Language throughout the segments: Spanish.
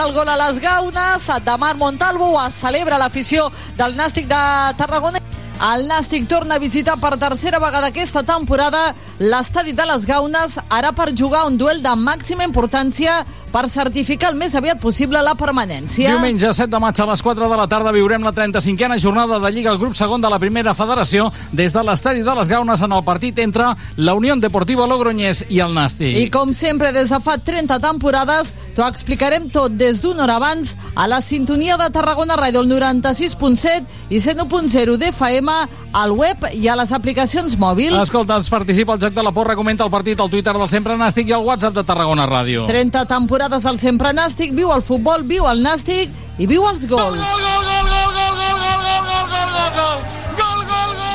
arribat el gol a les Gaunes, de Mar Montalvo, celebra l'afició del Nàstic de Tarragona. El Nàstic torna a visitar per tercera vegada aquesta temporada l'estadi de les Gaunes, ara per jugar un duel de màxima importància per certificar el més aviat possible la permanència. Diumenge 7 de maig a les 4 de la tarda viurem la 35a jornada de Lliga al grup segon de la primera federació des de l'estadi de les Gaunes en el partit entre la Unió Deportiva Logroñés i el Nàstic. I com sempre des de fa 30 temporades t'ho explicarem tot des d'una hora abans a la sintonia de Tarragona Ràdio el 96.7 i 101.0 d'FM al web i a les aplicacions mòbils. Escolta, ens participa el Joc de la Porra, comenta el partit al Twitter del Sempre Nàstic i al WhatsApp de Tarragona Ràdio. 30 temporades al Sempre Nàstic, viu el futbol, viu el Nàstic i viu els gols. Gol, gol, gol, gol, gol, gol, gol, gol, gol, gol, gol, gol.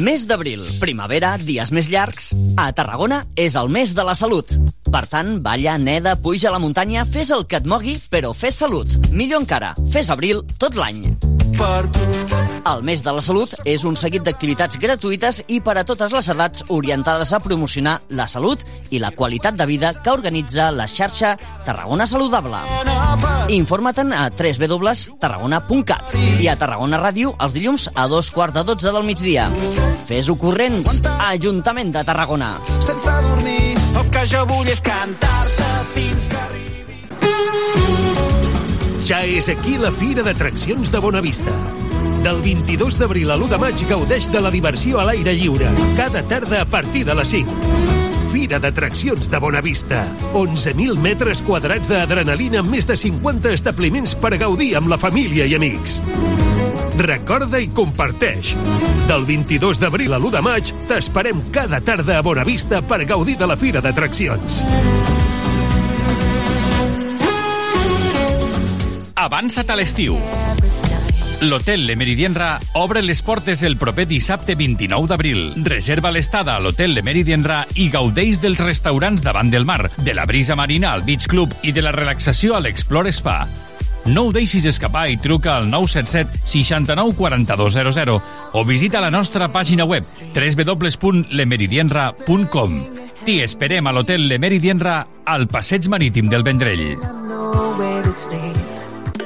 Mes d'abril, primavera, dies més llargs. A Tarragona és el mes de la salut. Per tant, balla, neda, puja a la muntanya, fes el que et mogui, però fes salut. Millor encara, fes abril tot l'any. El mes de la salut és un seguit d'activitats gratuïtes i per a totes les edats orientades a promocionar la salut i la qualitat de vida que organitza la xarxa Tarragona Saludable. Informa't-en a www.tarragona.cat i a Tarragona Ràdio els dilluns a dos quarts de dotze del migdia. Fes-ho corrents, Ajuntament de Tarragona. sense dormir, el que jo vull és cantar-te Ja és aquí la Fira d'Atraccions de Bonavista. Del 22 d'abril a l'1 de maig gaudeix de la diversió a l'aire lliure, cada tarda a partir de les 5. Fira d'Atraccions de Bonavista. 11.000 metres quadrats d'adrenalina amb més de 50 establiments per gaudir amb la família i amics. Recorda i comparteix. Del 22 d'abril a l'1 de maig t'esperem cada tarda a Bonavista per gaudir de la Fira d'Atraccions. Avança't a l'estiu. L'Hotel Le Meridienra obre les portes el proper dissabte 29 d'abril. Reserva l'estada a l'Hotel Le Meridienra i gaudeix dels restaurants davant del mar, de la brisa marina al Beach Club i de la relaxació a l'Explore Spa. No ho deixis escapar i truca al 977 69 4200 o visita la nostra pàgina web www.lemeridienra.com. T'hi esperem a l'Hotel Le Meridienra al Passeig Marítim del Vendrell.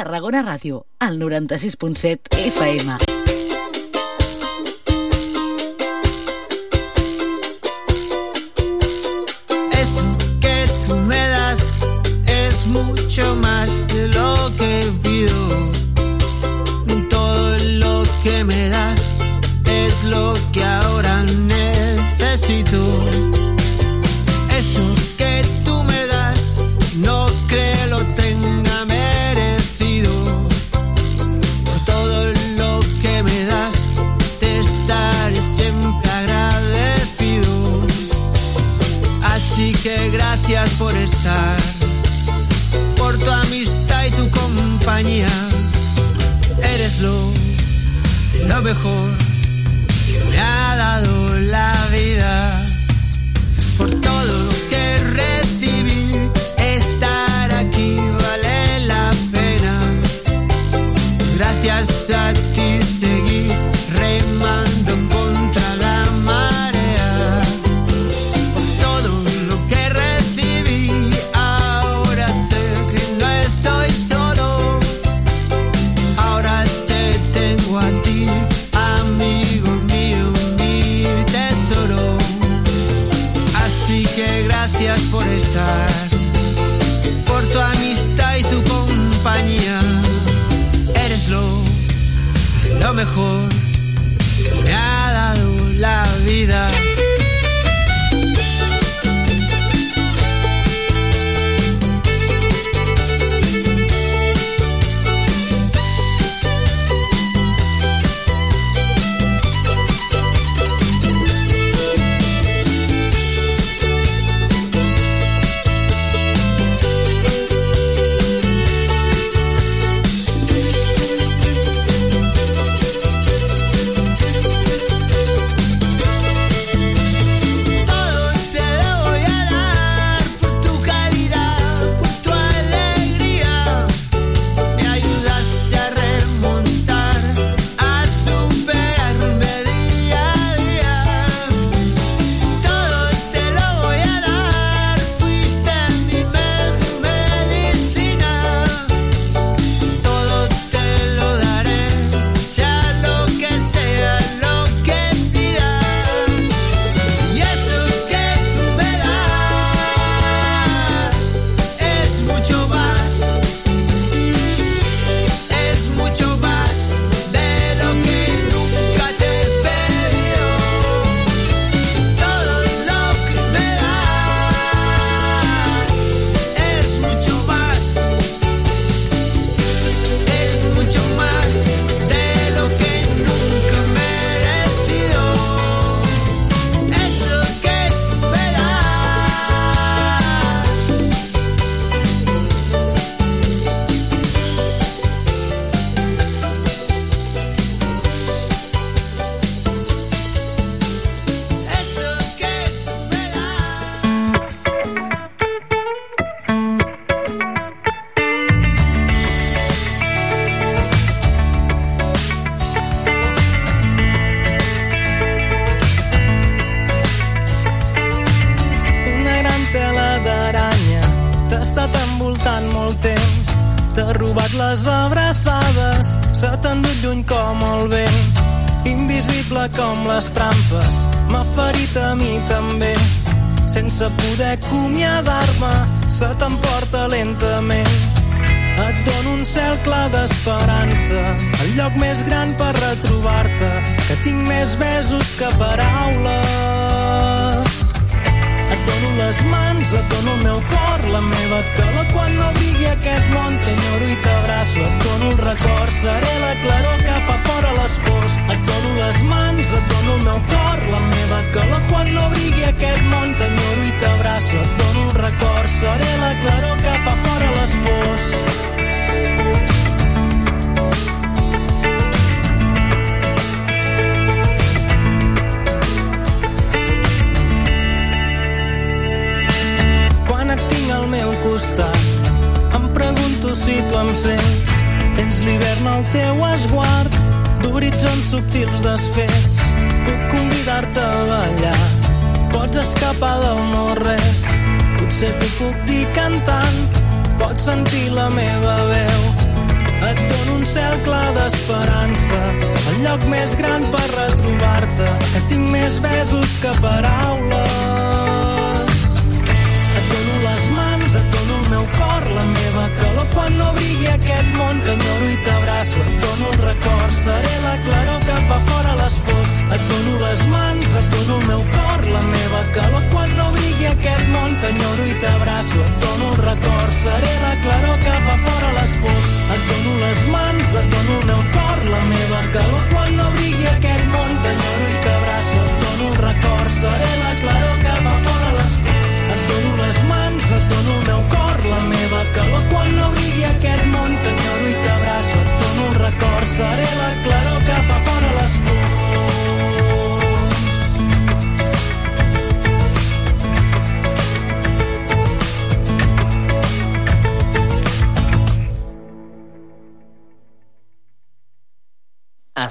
Tarragona Ràdio, al 96.7 FM. Por estar, por tu amistad y tu compañía. Eres lo, lo mejor que me ha dado la vida. Por todo lo que recibí, estar aquí vale la pena. Gracias a ti seguí invisible com les trampes, m'ha ferit a mi també. Sense poder acomiadar-me, se t'emporta lentament. Et dono un cel clar d'esperança, el lloc més gran per retrobar-te, que tinc més besos que paraules. Et dono les mans, et dono el meu cor, la meva calor quan no brigui aquest món. T'enyoro i t'abraço, et dono el record, seré la claror que fa fora les pors. Et dono les mans, et dono el meu cor, la meva calor quan no brigui aquest món. T'enyoro i t'abraço, et dono el record, seré la claror que fa fora les pors. costat. Em pregunto si tu em sents. Tens l'hivern al teu esguard, d'horitzons subtils desfets. Puc convidar-te a ballar, pots escapar del no-res. Potser t'ho puc dir cantant, pots sentir la meva veu. Et dono un cel clar d'esperança, el lloc més gran per retrobar-te, que tinc més besos que paraules. La meva calor quan no brigui aquest món. T'enyoro i t'abraço, et dono el record, seré la claror que fa fora les pors. Et dono les mans, et dono el meu cor, la meva calor quan no brigui aquest món. T'enyoro i t'abraço, et dono el record, seré la claror que fa fora les pors. Et dono les mans, et dono el meu cor, la meva calor quan no brigui aquest món. T'enyoro i t'abraço, et dono el record, seré la claror que fa fora les pors. Et dono les mans, et dono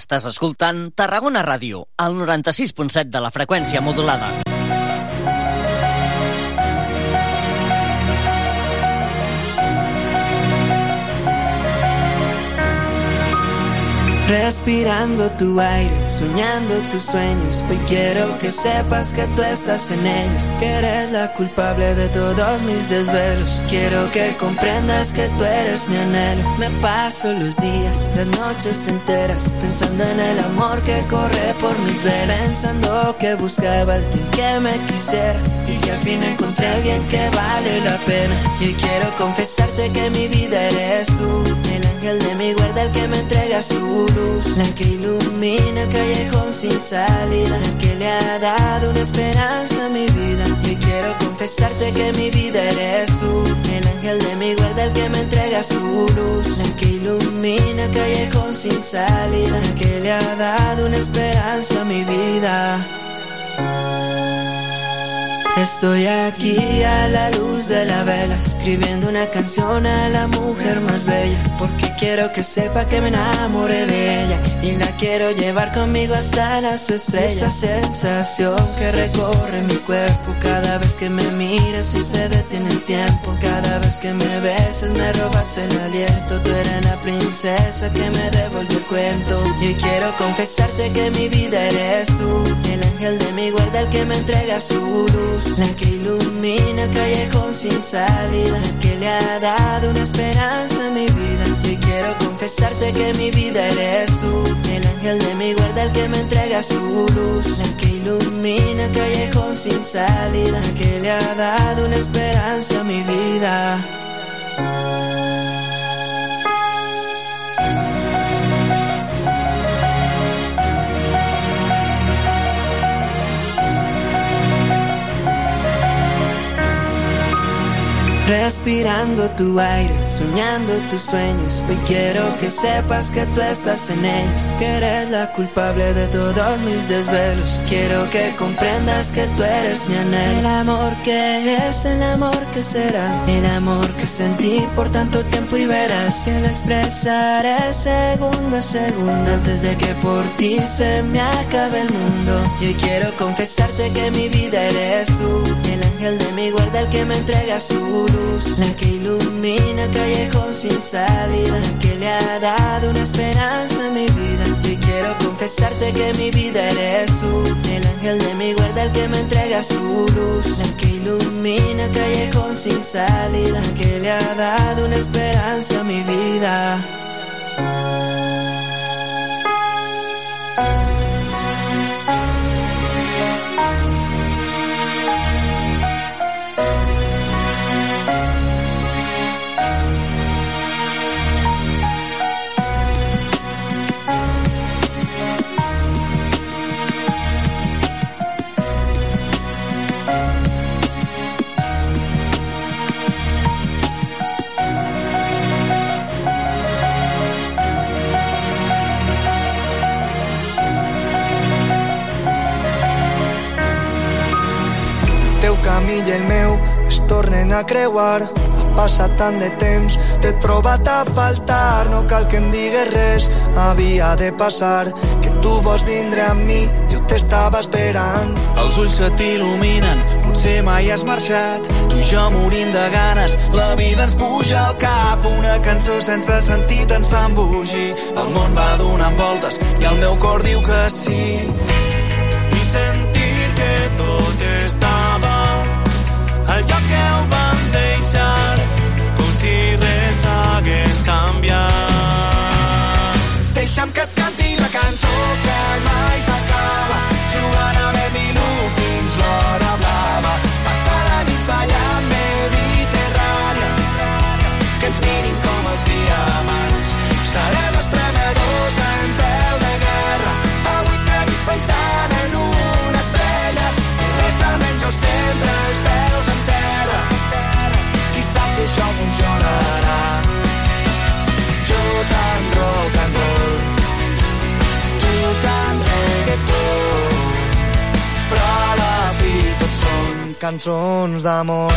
Estàs escoltant Tarragona Ràdio, al 96.7 de la freqüència modulada. Respirando tu aire, soñando tus sueños. Hoy quiero que sepas que tú estás en ellos, que eres la culpable de todos mis desvelos. Quiero que comprendas que tú eres mi anhelo. Me paso los días, las noches enteras, pensando en el amor que corre por mis venas. Pensando que buscaba alguien que me quisiera y que al fin encontré a alguien que vale la pena. Y hoy quiero confesarte que mi vida eres tú, ángel de mi guarda, el que me entrega su luz, la que ilumina el callejón sin salida, la que le ha dado una esperanza a mi vida. Y quiero confesarte que mi vida eres tú, el ángel de mi guarda, el que me entrega su luz, la que ilumina el callejón sin salida, la que le ha dado una esperanza a mi vida. Estoy aquí a la luz de la vela, escribiendo una canción a la mujer más bella, porque quiero que sepa que me enamoré de ella y la quiero llevar conmigo hasta las estrellas. Esa sensación que recorre mi cuerpo cada vez que me miras y se detiene el tiempo, cada vez que me besas me robas el aliento. Tú eres la princesa que me devolvió el cuento y quiero confesarte que mi vida eres tú, el ángel de mi guarda, el que me entrega su luz la que ilumina el callejón sin salida, que le ha dado una esperanza a mi vida. Y quiero confesarte que mi vida eres tú, el ángel de mi guarda, el que me entrega su luz, la que ilumina el callejón sin salida, que le ha dado una esperanza a mi vida. Respirando tu aire, soñando tus sueños. Hoy quiero que sepas que tú estás en ellos, que eres la culpable de todos mis desvelos. Quiero que comprendas que tú eres mi anhelo. El amor que es, el amor que será, el amor que sentí por tanto tiempo y verás que lo expresaré segundo a segundo antes de que por ti se me acabe el mundo. Y hoy quiero confesarte que mi vida eres tú, el ángel de mi guarda, el que me entrega su luz la que ilumina el callejón sin salida, que le ha dado una esperanza a mi vida. Y quiero confesarte que mi vida eres tú, el ángel de mi guarda, el que me entrega su luz, la que ilumina el callejón sin salida, que le ha dado una esperanza a mi vida. Camí i el meu es tornen a creuar. Ha passat tant de temps, t'he trobat a faltar. No cal que em digues res, havia de passar. Que tu vols vindre amb mi, jo t'estava esperant. Els ulls se t'il·luminen, potser mai has marxat. Tu i jo morim de ganes, la vida ens puja al cap. Una cançó sense sentit ens fa embogir. El món va donant voltes i el meu cor diu que sí. Res hagués canviat. Deixa'm que et canti la cançó que mai s'acaba, jugant a Bemilú fins l'hora blava, passar la nit ballant Mediterrània, que ens mirin com els diamants. Serem Cançons d'amor.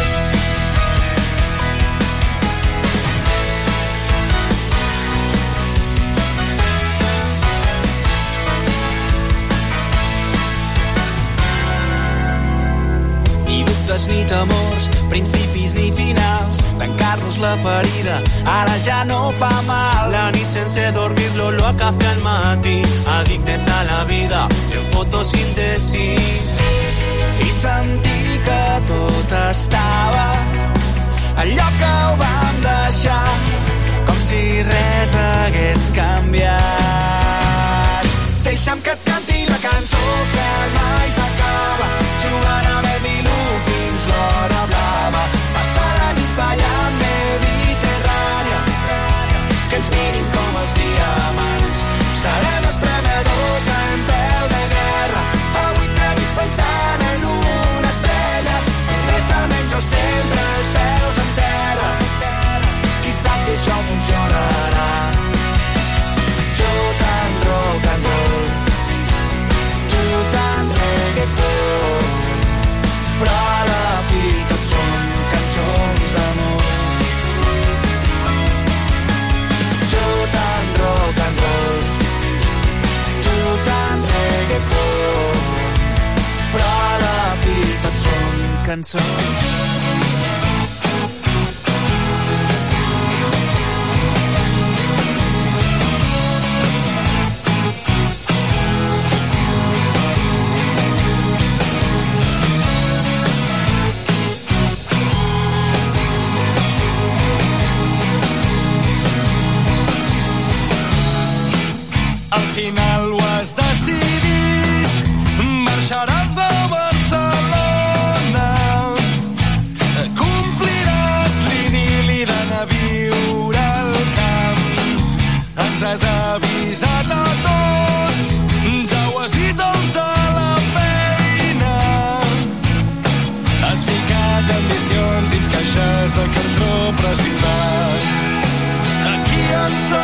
Ni dubtes ni temors, principis ni finals. Tancar-nos la ferida, ara ja no fa mal. La nit sense dormir, l'olor a cafè al matí. Addictes a la vida, en fotosíntesis. I sentir que tot estava al lloc que ho vam deixar, com si res hagués canviat. Deixa'm que et canti la cançó que mai So. pražinách. Taký, jak sa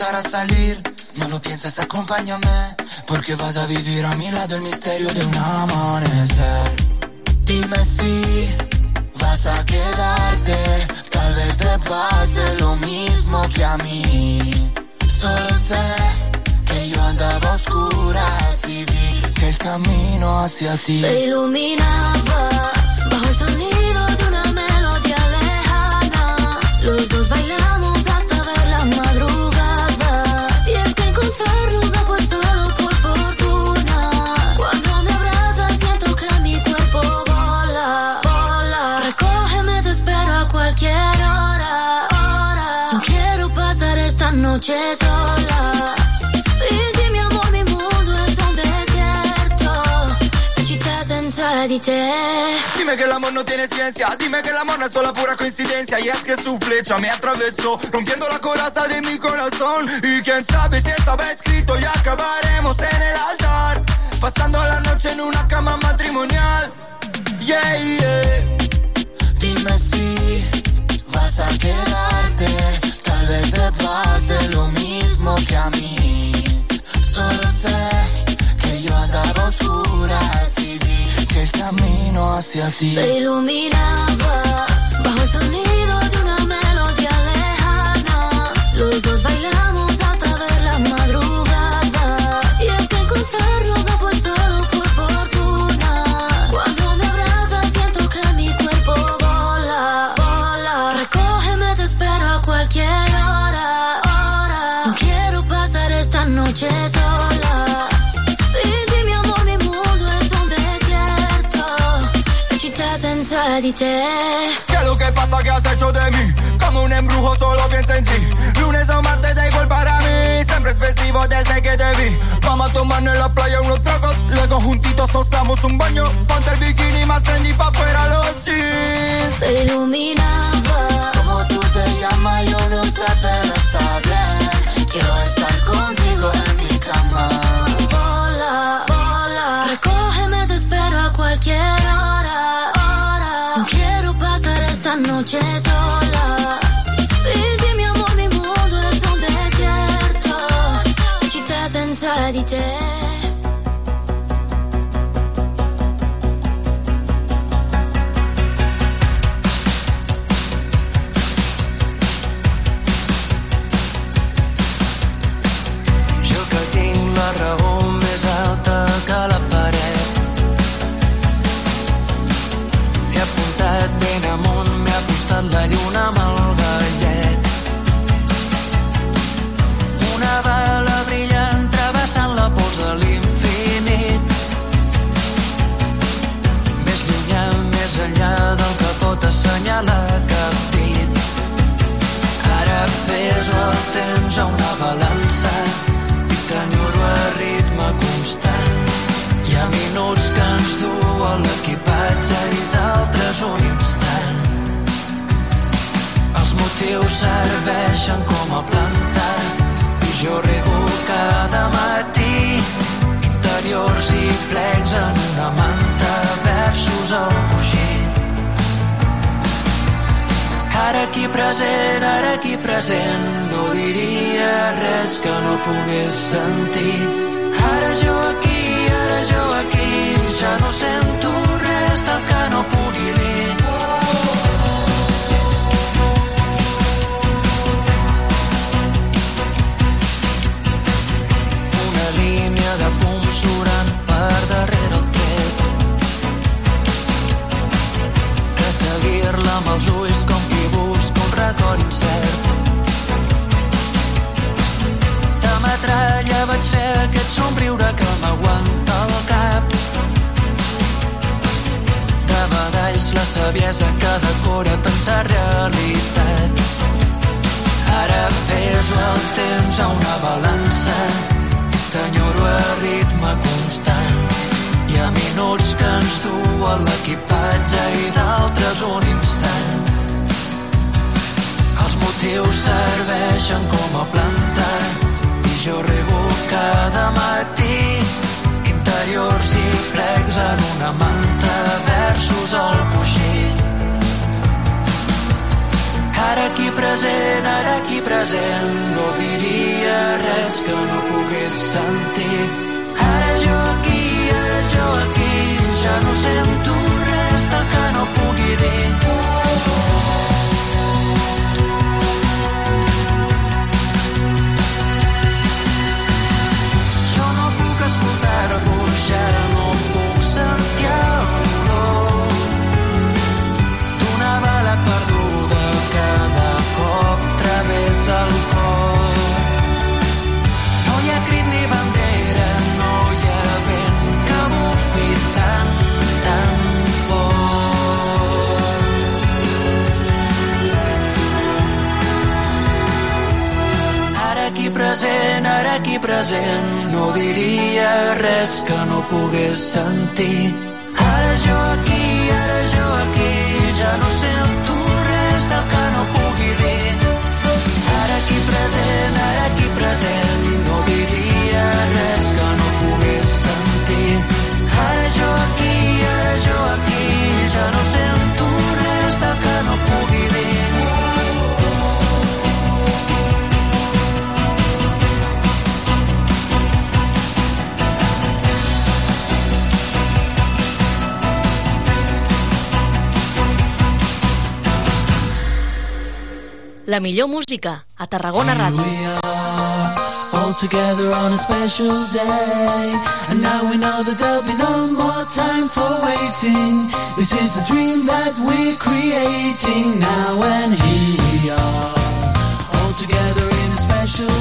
invitar a salir. No lo pienses, acompáñame, porque vas a vivir a mi lado el misterio de un amanecer. Dime si vas a quedarte, tal vez te pase lo mismo que a mí. Solo sé que yo andaba a oscuras y vi que el camino hacia ti Se iluminaba bajo el sonido de una melodía lejana. Los noche sola. Sin ti, mi amor, mi mundo es un desierto. E città senza di te. Dime que el amor no tiene ciencia, dime que el amor no es solo pura coincidencia y es que su flecha me atravesó, rompiendo la coraza de mi corazón y quién sabe si estaba escrito y acabaremos en el altar, pasando la noche en una cama matrimonial. Yeah, yeah. Dime si vas a vez te pase lo mismo que a mí. Solo sé que yo andaba a oscuras y vi que el camino hacia ti. Se iluminaba bajo el sonido de una melodía lejana. Los dos te. ¿Qué es lo que pasa que has hecho de mí? Como un embrujo solo pienso en ti. Lunes o martes da igual para mí. Siempre es festivo desde que te vi. Vamos a tomarnos en la playa unos tragos. Luego juntitos nos damos un baño. Ponte el bikini más trendy pa' fuera los jeans. Se iluminaba. Como tú te llamas yo no sé pero está bien. Quiero estar contigo en mi cama. Vola, vola. Recógeme, te espero a cualquier noche sola. Sì, dimmi amore, mi muovo nel tuo deserto. Città senza di te. Temps a una balança i t'enyoro a ritme constant. Hi ha minuts que ens duen l'equipatge i d'altres un instant. Els motius serveixen com a planta i jo rego cada matí interiors i plecs en una manta versos al coixí. Aquí present, ara aquí present, no diria res que no pogués sentir. Ara jo aquí, ara jo aquí, ja no sento res del que no pugui dir. Una línia de fum surant per darrere el tret. Resseguir-la amb els ulls com qui record incert. De metralla vaig fer aquest somriure que m'aguanta el cap. De badalls la saviesa que decora tanta realitat. Ara peso el temps a una balança t'enyoro a ritme constant. Hi ha minuts que ens duen l'equipatge i d'altres un instant estius serveixen com a planta i jo rego cada matí interiors i plecs en una manta versos al coixí. Ara aquí present, ara aquí present no diria res que no pogués sentir. Ara jo aquí, ara jo aquí ja no sento res del que no pugui dir. shadow. present, ara aquí present. No diria res que no pogués sentir. Ara jo aquí, ara jo aquí, ja no sento res del que no pugui dir. Ara aquí present, ara aquí present, la millor música a Tarragona Ràdio. All together on a special day And now we know that there'll be no more time for waiting This is a dream that we're creating now and here we are All together in a special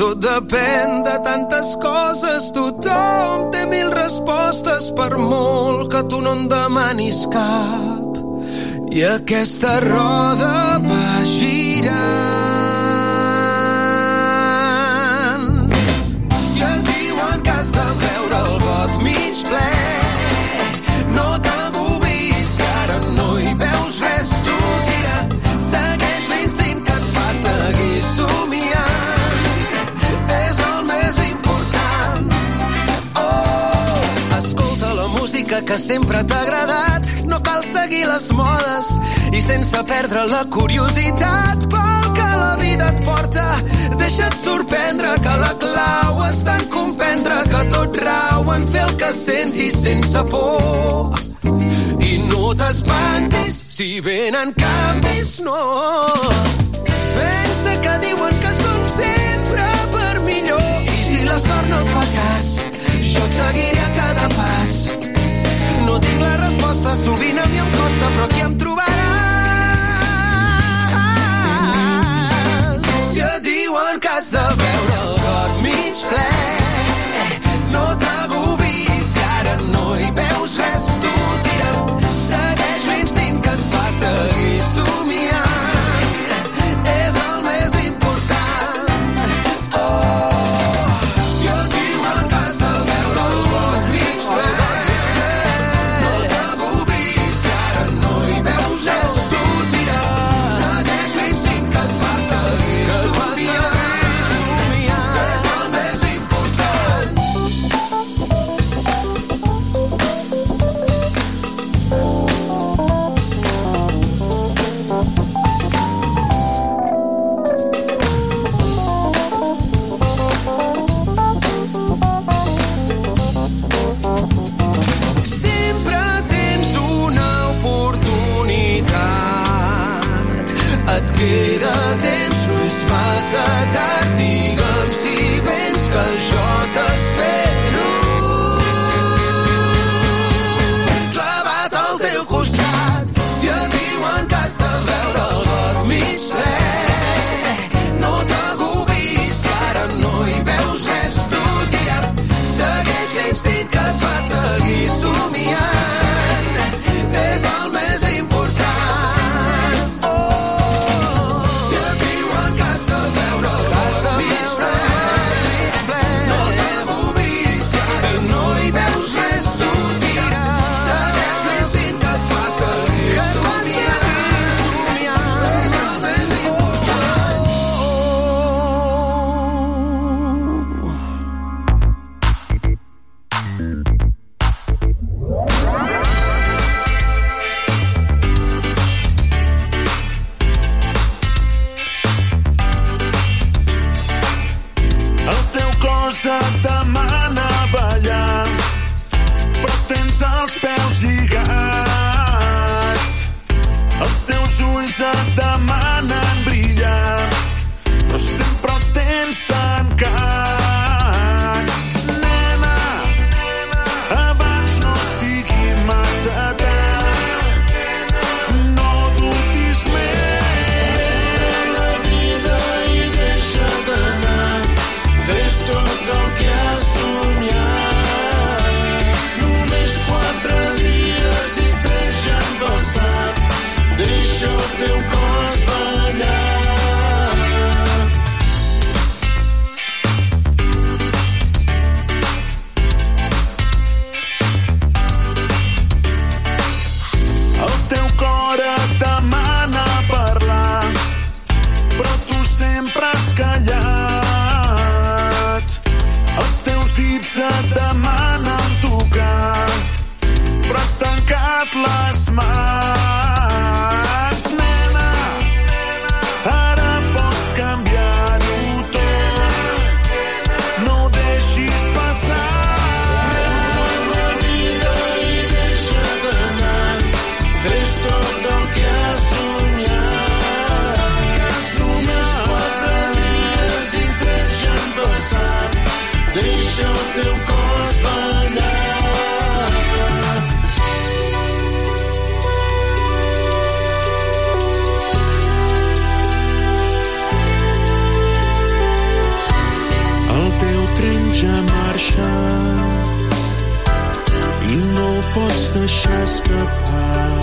Tot depèn de tantes coses, tothom té mil respostes per molt que tu no en demanis cap. I aquesta roda va girar. que sempre t'ha agradat. No cal seguir les modes i sense perdre la curiositat pel que la vida et porta. Deixa't sorprendre que la clau està en comprendre que tot rau en fer el que sentis sense por. I no t'espantis si venen canvis, no. Pensa que diuen que som sempre per millor i si la sort no et fa cas, jo et seguiré a cada pas tinc la resposta, sovint a mi em costa, però aquí em trobarà. Si et diuen que has de veure el got mig ple, sempre has callat. Els teus dits et demanen tocar, però has tancat les mans. precious goodbye.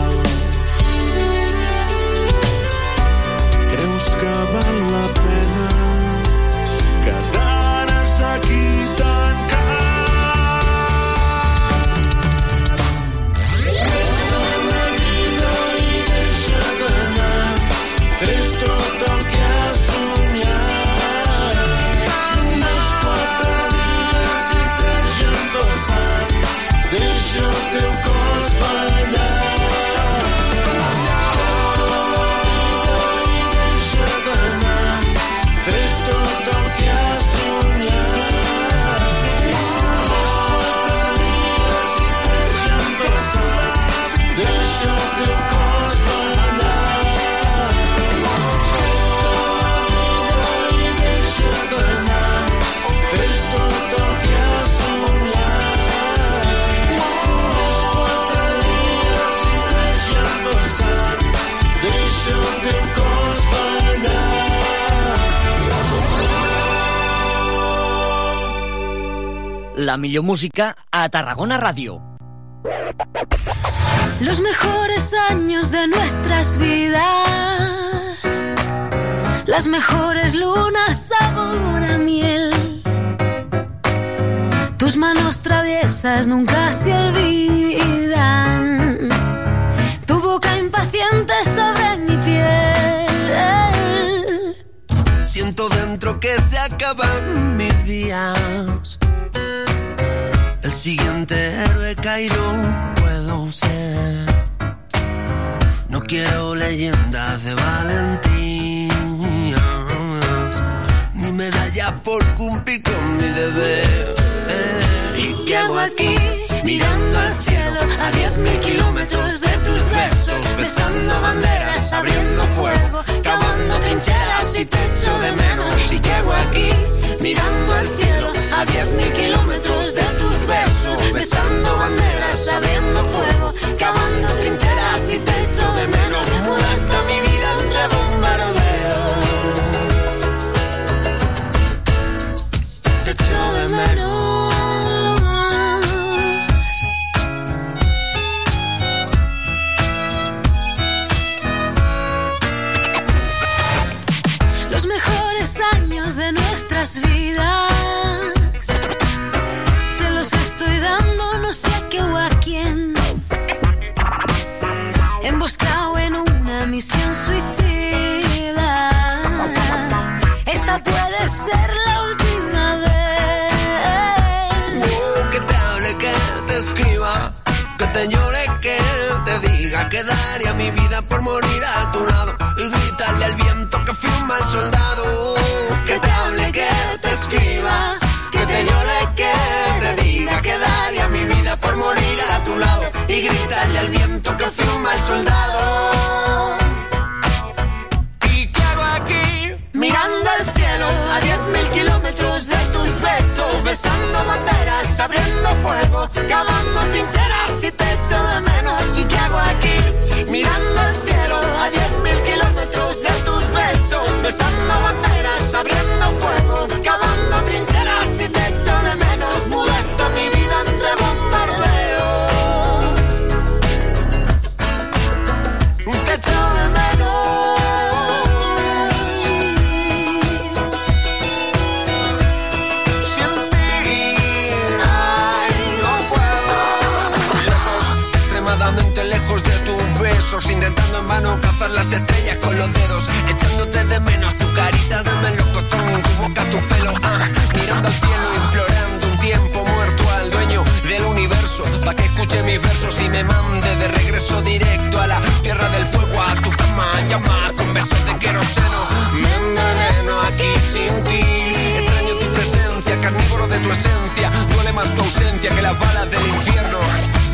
La millor música a Tarragona Ràdio. Los mejores años de nuestras vidas, las mejores lunas sabor a miel. Tus manos traviesas nunca se olvidan. Tu boca impaciente sobre mi piel. Siento dentro que se acaban mis días. El siguiente héroe caído puedo ser. No quiero leyendas de valentías, ni medalla por cumplir con mi deber. ¿Y qué hago aquí? Mirando al cielo a diez mil kilómetros de tus besos, besando banderas, abriendo fuego, cavando trincheras y te echo de menos. ¿Y qué hago aquí? Mirando al cielo a diez mil kilómetros te hable, que te escriba, que te llore, que te diga que daría mi vida por morir a tu lado y gritarle al viento que fui un mal soldado. Que te hable, que te escriba, que te llore, que te diga que daría mi vida por morir a tu lado y gritarle al viento que fui un mal soldado. Besando banderas, abriendo fuego, cavando trincheras y te echo de menos. ¿Y qué hago aquí? Mirando al cielo a diez mil kilómetros de tus besos, besando banderas, abriendo fuego, las estrellas con los dedos, echándote de menos tu carita de melocotón, tu boca, tu pelo, ah, mirando al cielo, implorando un tiempo muerto al dueño del universo, para que escuche mis versos y me mande de regreso directo a la tierra del fuego, a tu cama, llama con besos de queroseno, me enveneno aquí sin ti, extraño tu presencia, carnívoro de tu esencia, duele más tu ausencia que las balas del infierno,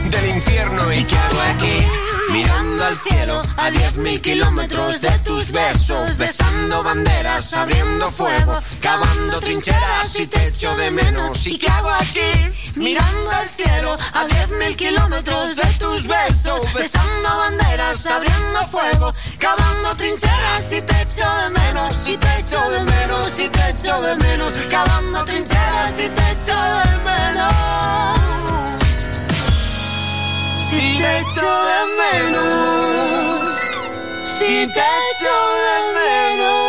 del infierno, ¿y qué hago aquí? Mirando al cielo a diez mil kilómetros de tus besos, besando banderas, abriendo fuego, cavando trincheras y te echo de menos. ¿Y qué hago aquí? Mirando al cielo a diez mil kilómetros de tus besos, besando banderas, abriendo fuego, cavando trincheras y te echo de menos. Y te echo de menos, y te echo de menos, cavando trincheras si te echo de menos. Si te echo de menos. Si te echo de Hazlo,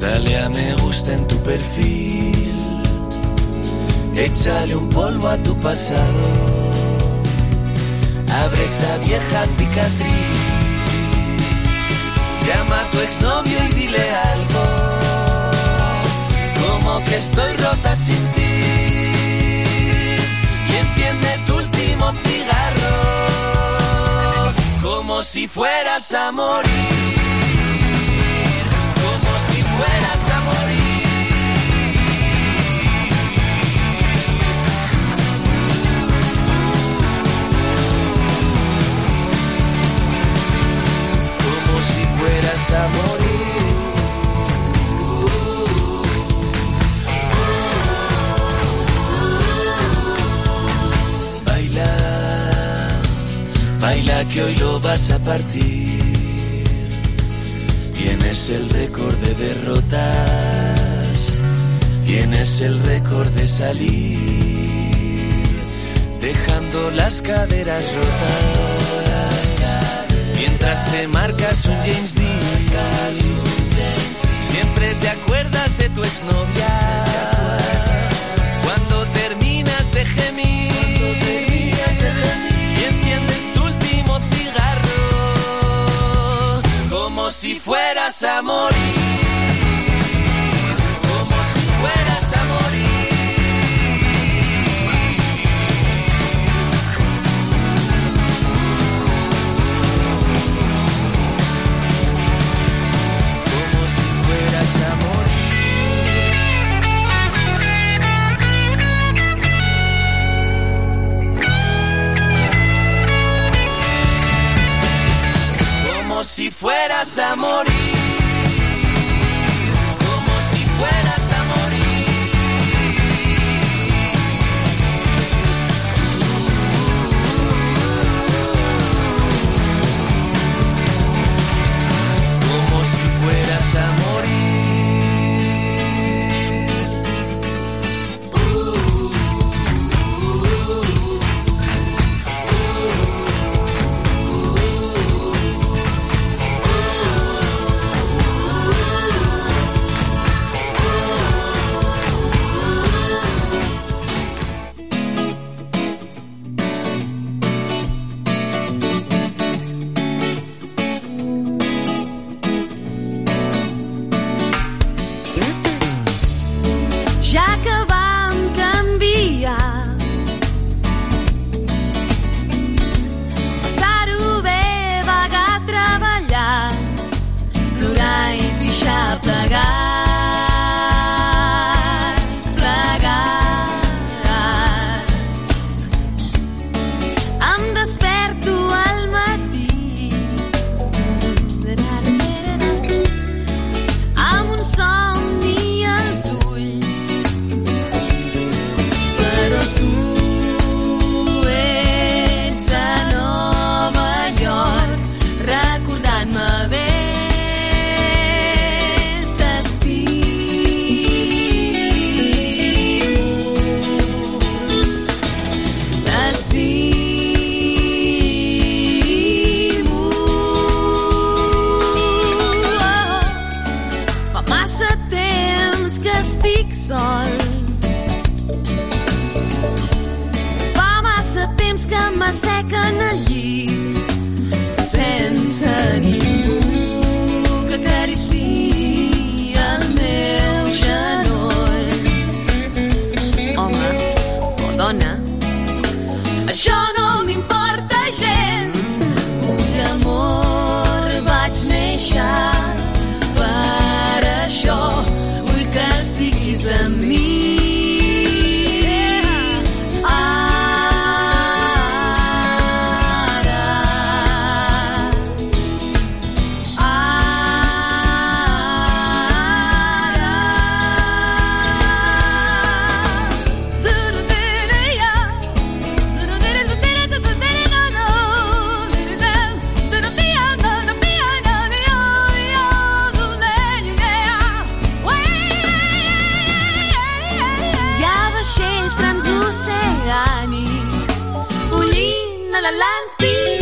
Dale a me gusta en tu perfil. Échale un polvo a tu pasado. Abre esa vieja cicatriz. Llama a tu exnovio y dile algo. Como que estoy rota sin ti. Y enciende tu último cigarro. Como si fueras a morir. Baila, baila que hoy lo vas a partir. Tienes el récord de derrotas, tienes el récord de salir, dejando las caderas rotas. Mientras te marcas un James Dean, siempre te acuerdas de tu exnovia. Cuando terminas de gemir y enciendes tu último cigarro, como si fueras a morir. Fueras a morir. apagar. l'Atlàntic.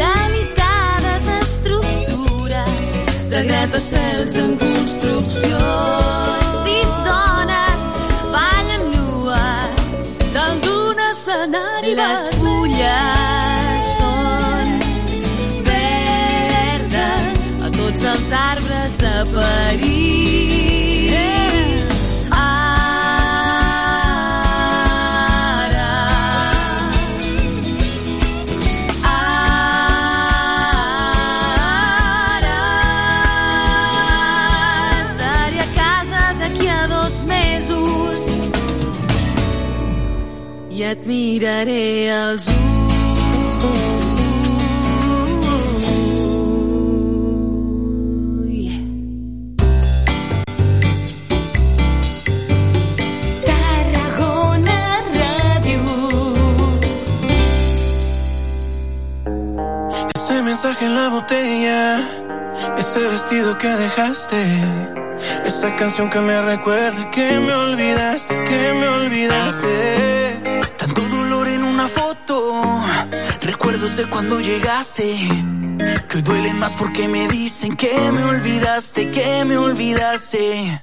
Delicades estructures de gratacels en construcció. Sis dones ballen nues dalt d'un escenari Les fulles són verdes a tots els arbres de París. Et miraré els ulls. Tarragona Ràdio. Ese mensaje en la botella, ese vestido que dejaste, esa canción que me recuerda que me olvidaste, que me olvidaste. Tanto dolor en una foto, recuerdos de cuando llegaste, que duelen más porque me dicen que me olvidaste, que me olvidaste.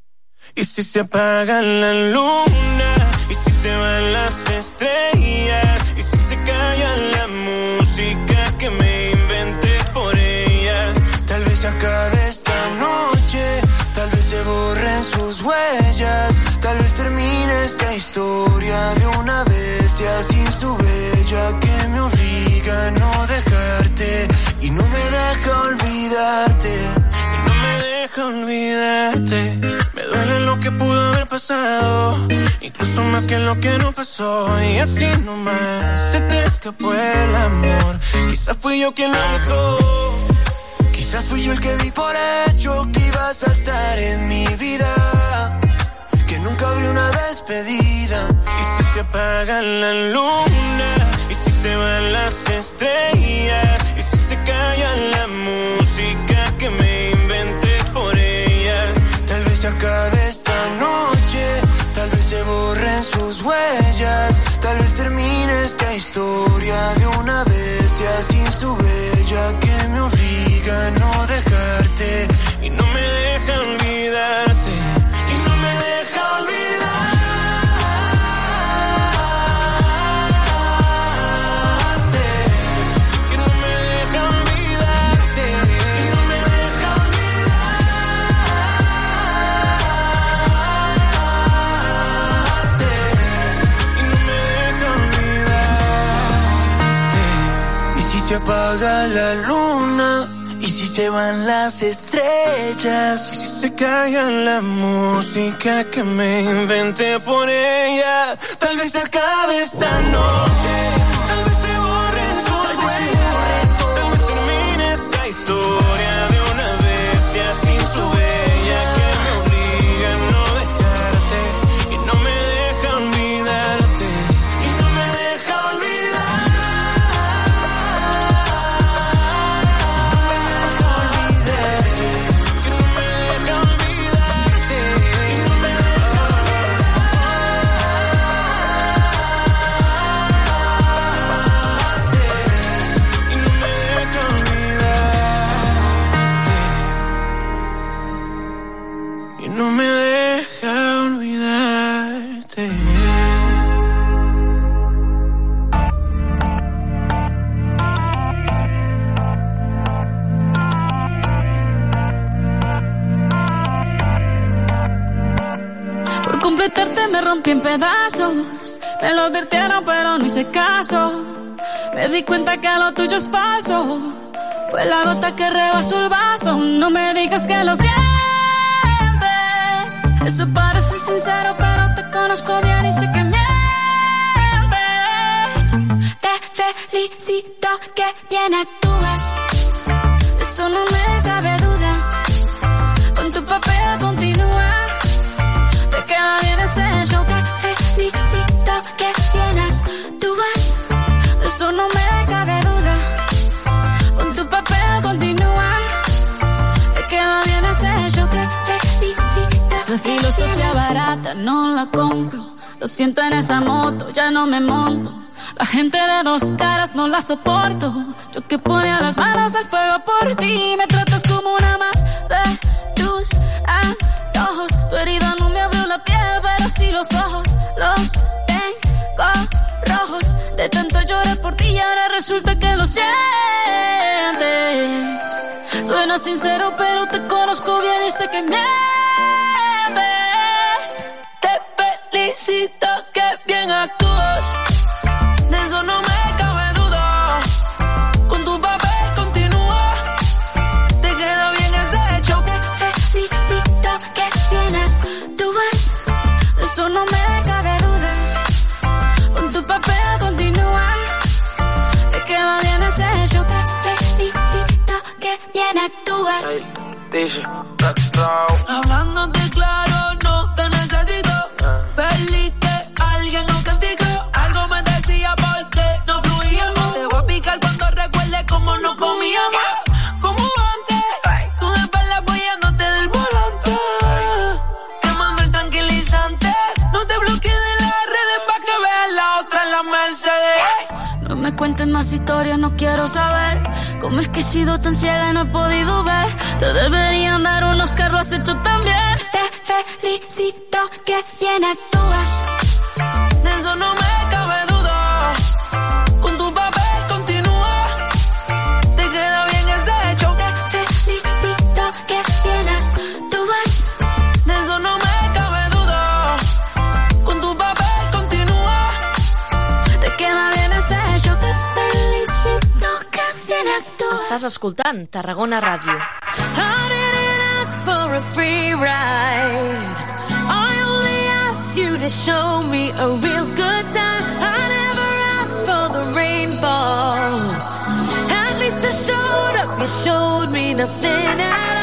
Y si se apaga la luna, y si se van las estrellas, y si se calla la música que me inventé por ella. Tal vez se acabe esta noche, tal vez se borren sus huellas, tal vez termine esta historia de olvidarte. Y no me deja olvidarte. Me duele lo que pudo haber pasado, incluso más que lo que no pasó. Y así nomás se te escapó el amor. Quizás fui yo quien lo dejó. Quizás fui yo el que di por hecho que ibas a estar en mi vida, que nunca habría una despedida. Y si se apaga la luna, y si se van las estrellas, y si se calla la música esta historia de una bestia sin su bella que me obliga a no dejarte se apaga la luna, y si se van las estrellas, Y si se calla la música que me inventé por ella, tal vez se acabe esta noche. Tal vez se borren sus huellas. Tal vez termine esta historia pedazos. Me lo advirtieron, pero no hice caso. Me di cuenta que lo tuyo es falso. Fue la gota que rebasó el vaso. No me digas que lo sientes. Eso parece sincero, pero te conozco bien y sé que mientes. Te felicito que bien actúas. Eso no me Esa filosofía barata no la compro. Lo siento en esa moto, ya no me monto. La gente de dos caras no la soporto. Yo que ponía las manos al fuego por ti. Me tratas como una más de tus antojos. Tu herida no me abrió la piel, pero sí los ojos. Los tengo rojos de tanto lloré por ti y ahora resulta que lo sientes. Suena sincero, pero te conozco bien y sé que mientes. Te felicito, que bien actúas. ¿Cómo es que he sido tan ciega y no he podido ver? Te deberían dar unos carros has hecho tan. Te felicito que bien actúas. Escoltant Tarragona Ràdio. You to show me a real good time. I never asked for the At least I showed up, you showed me nothing else.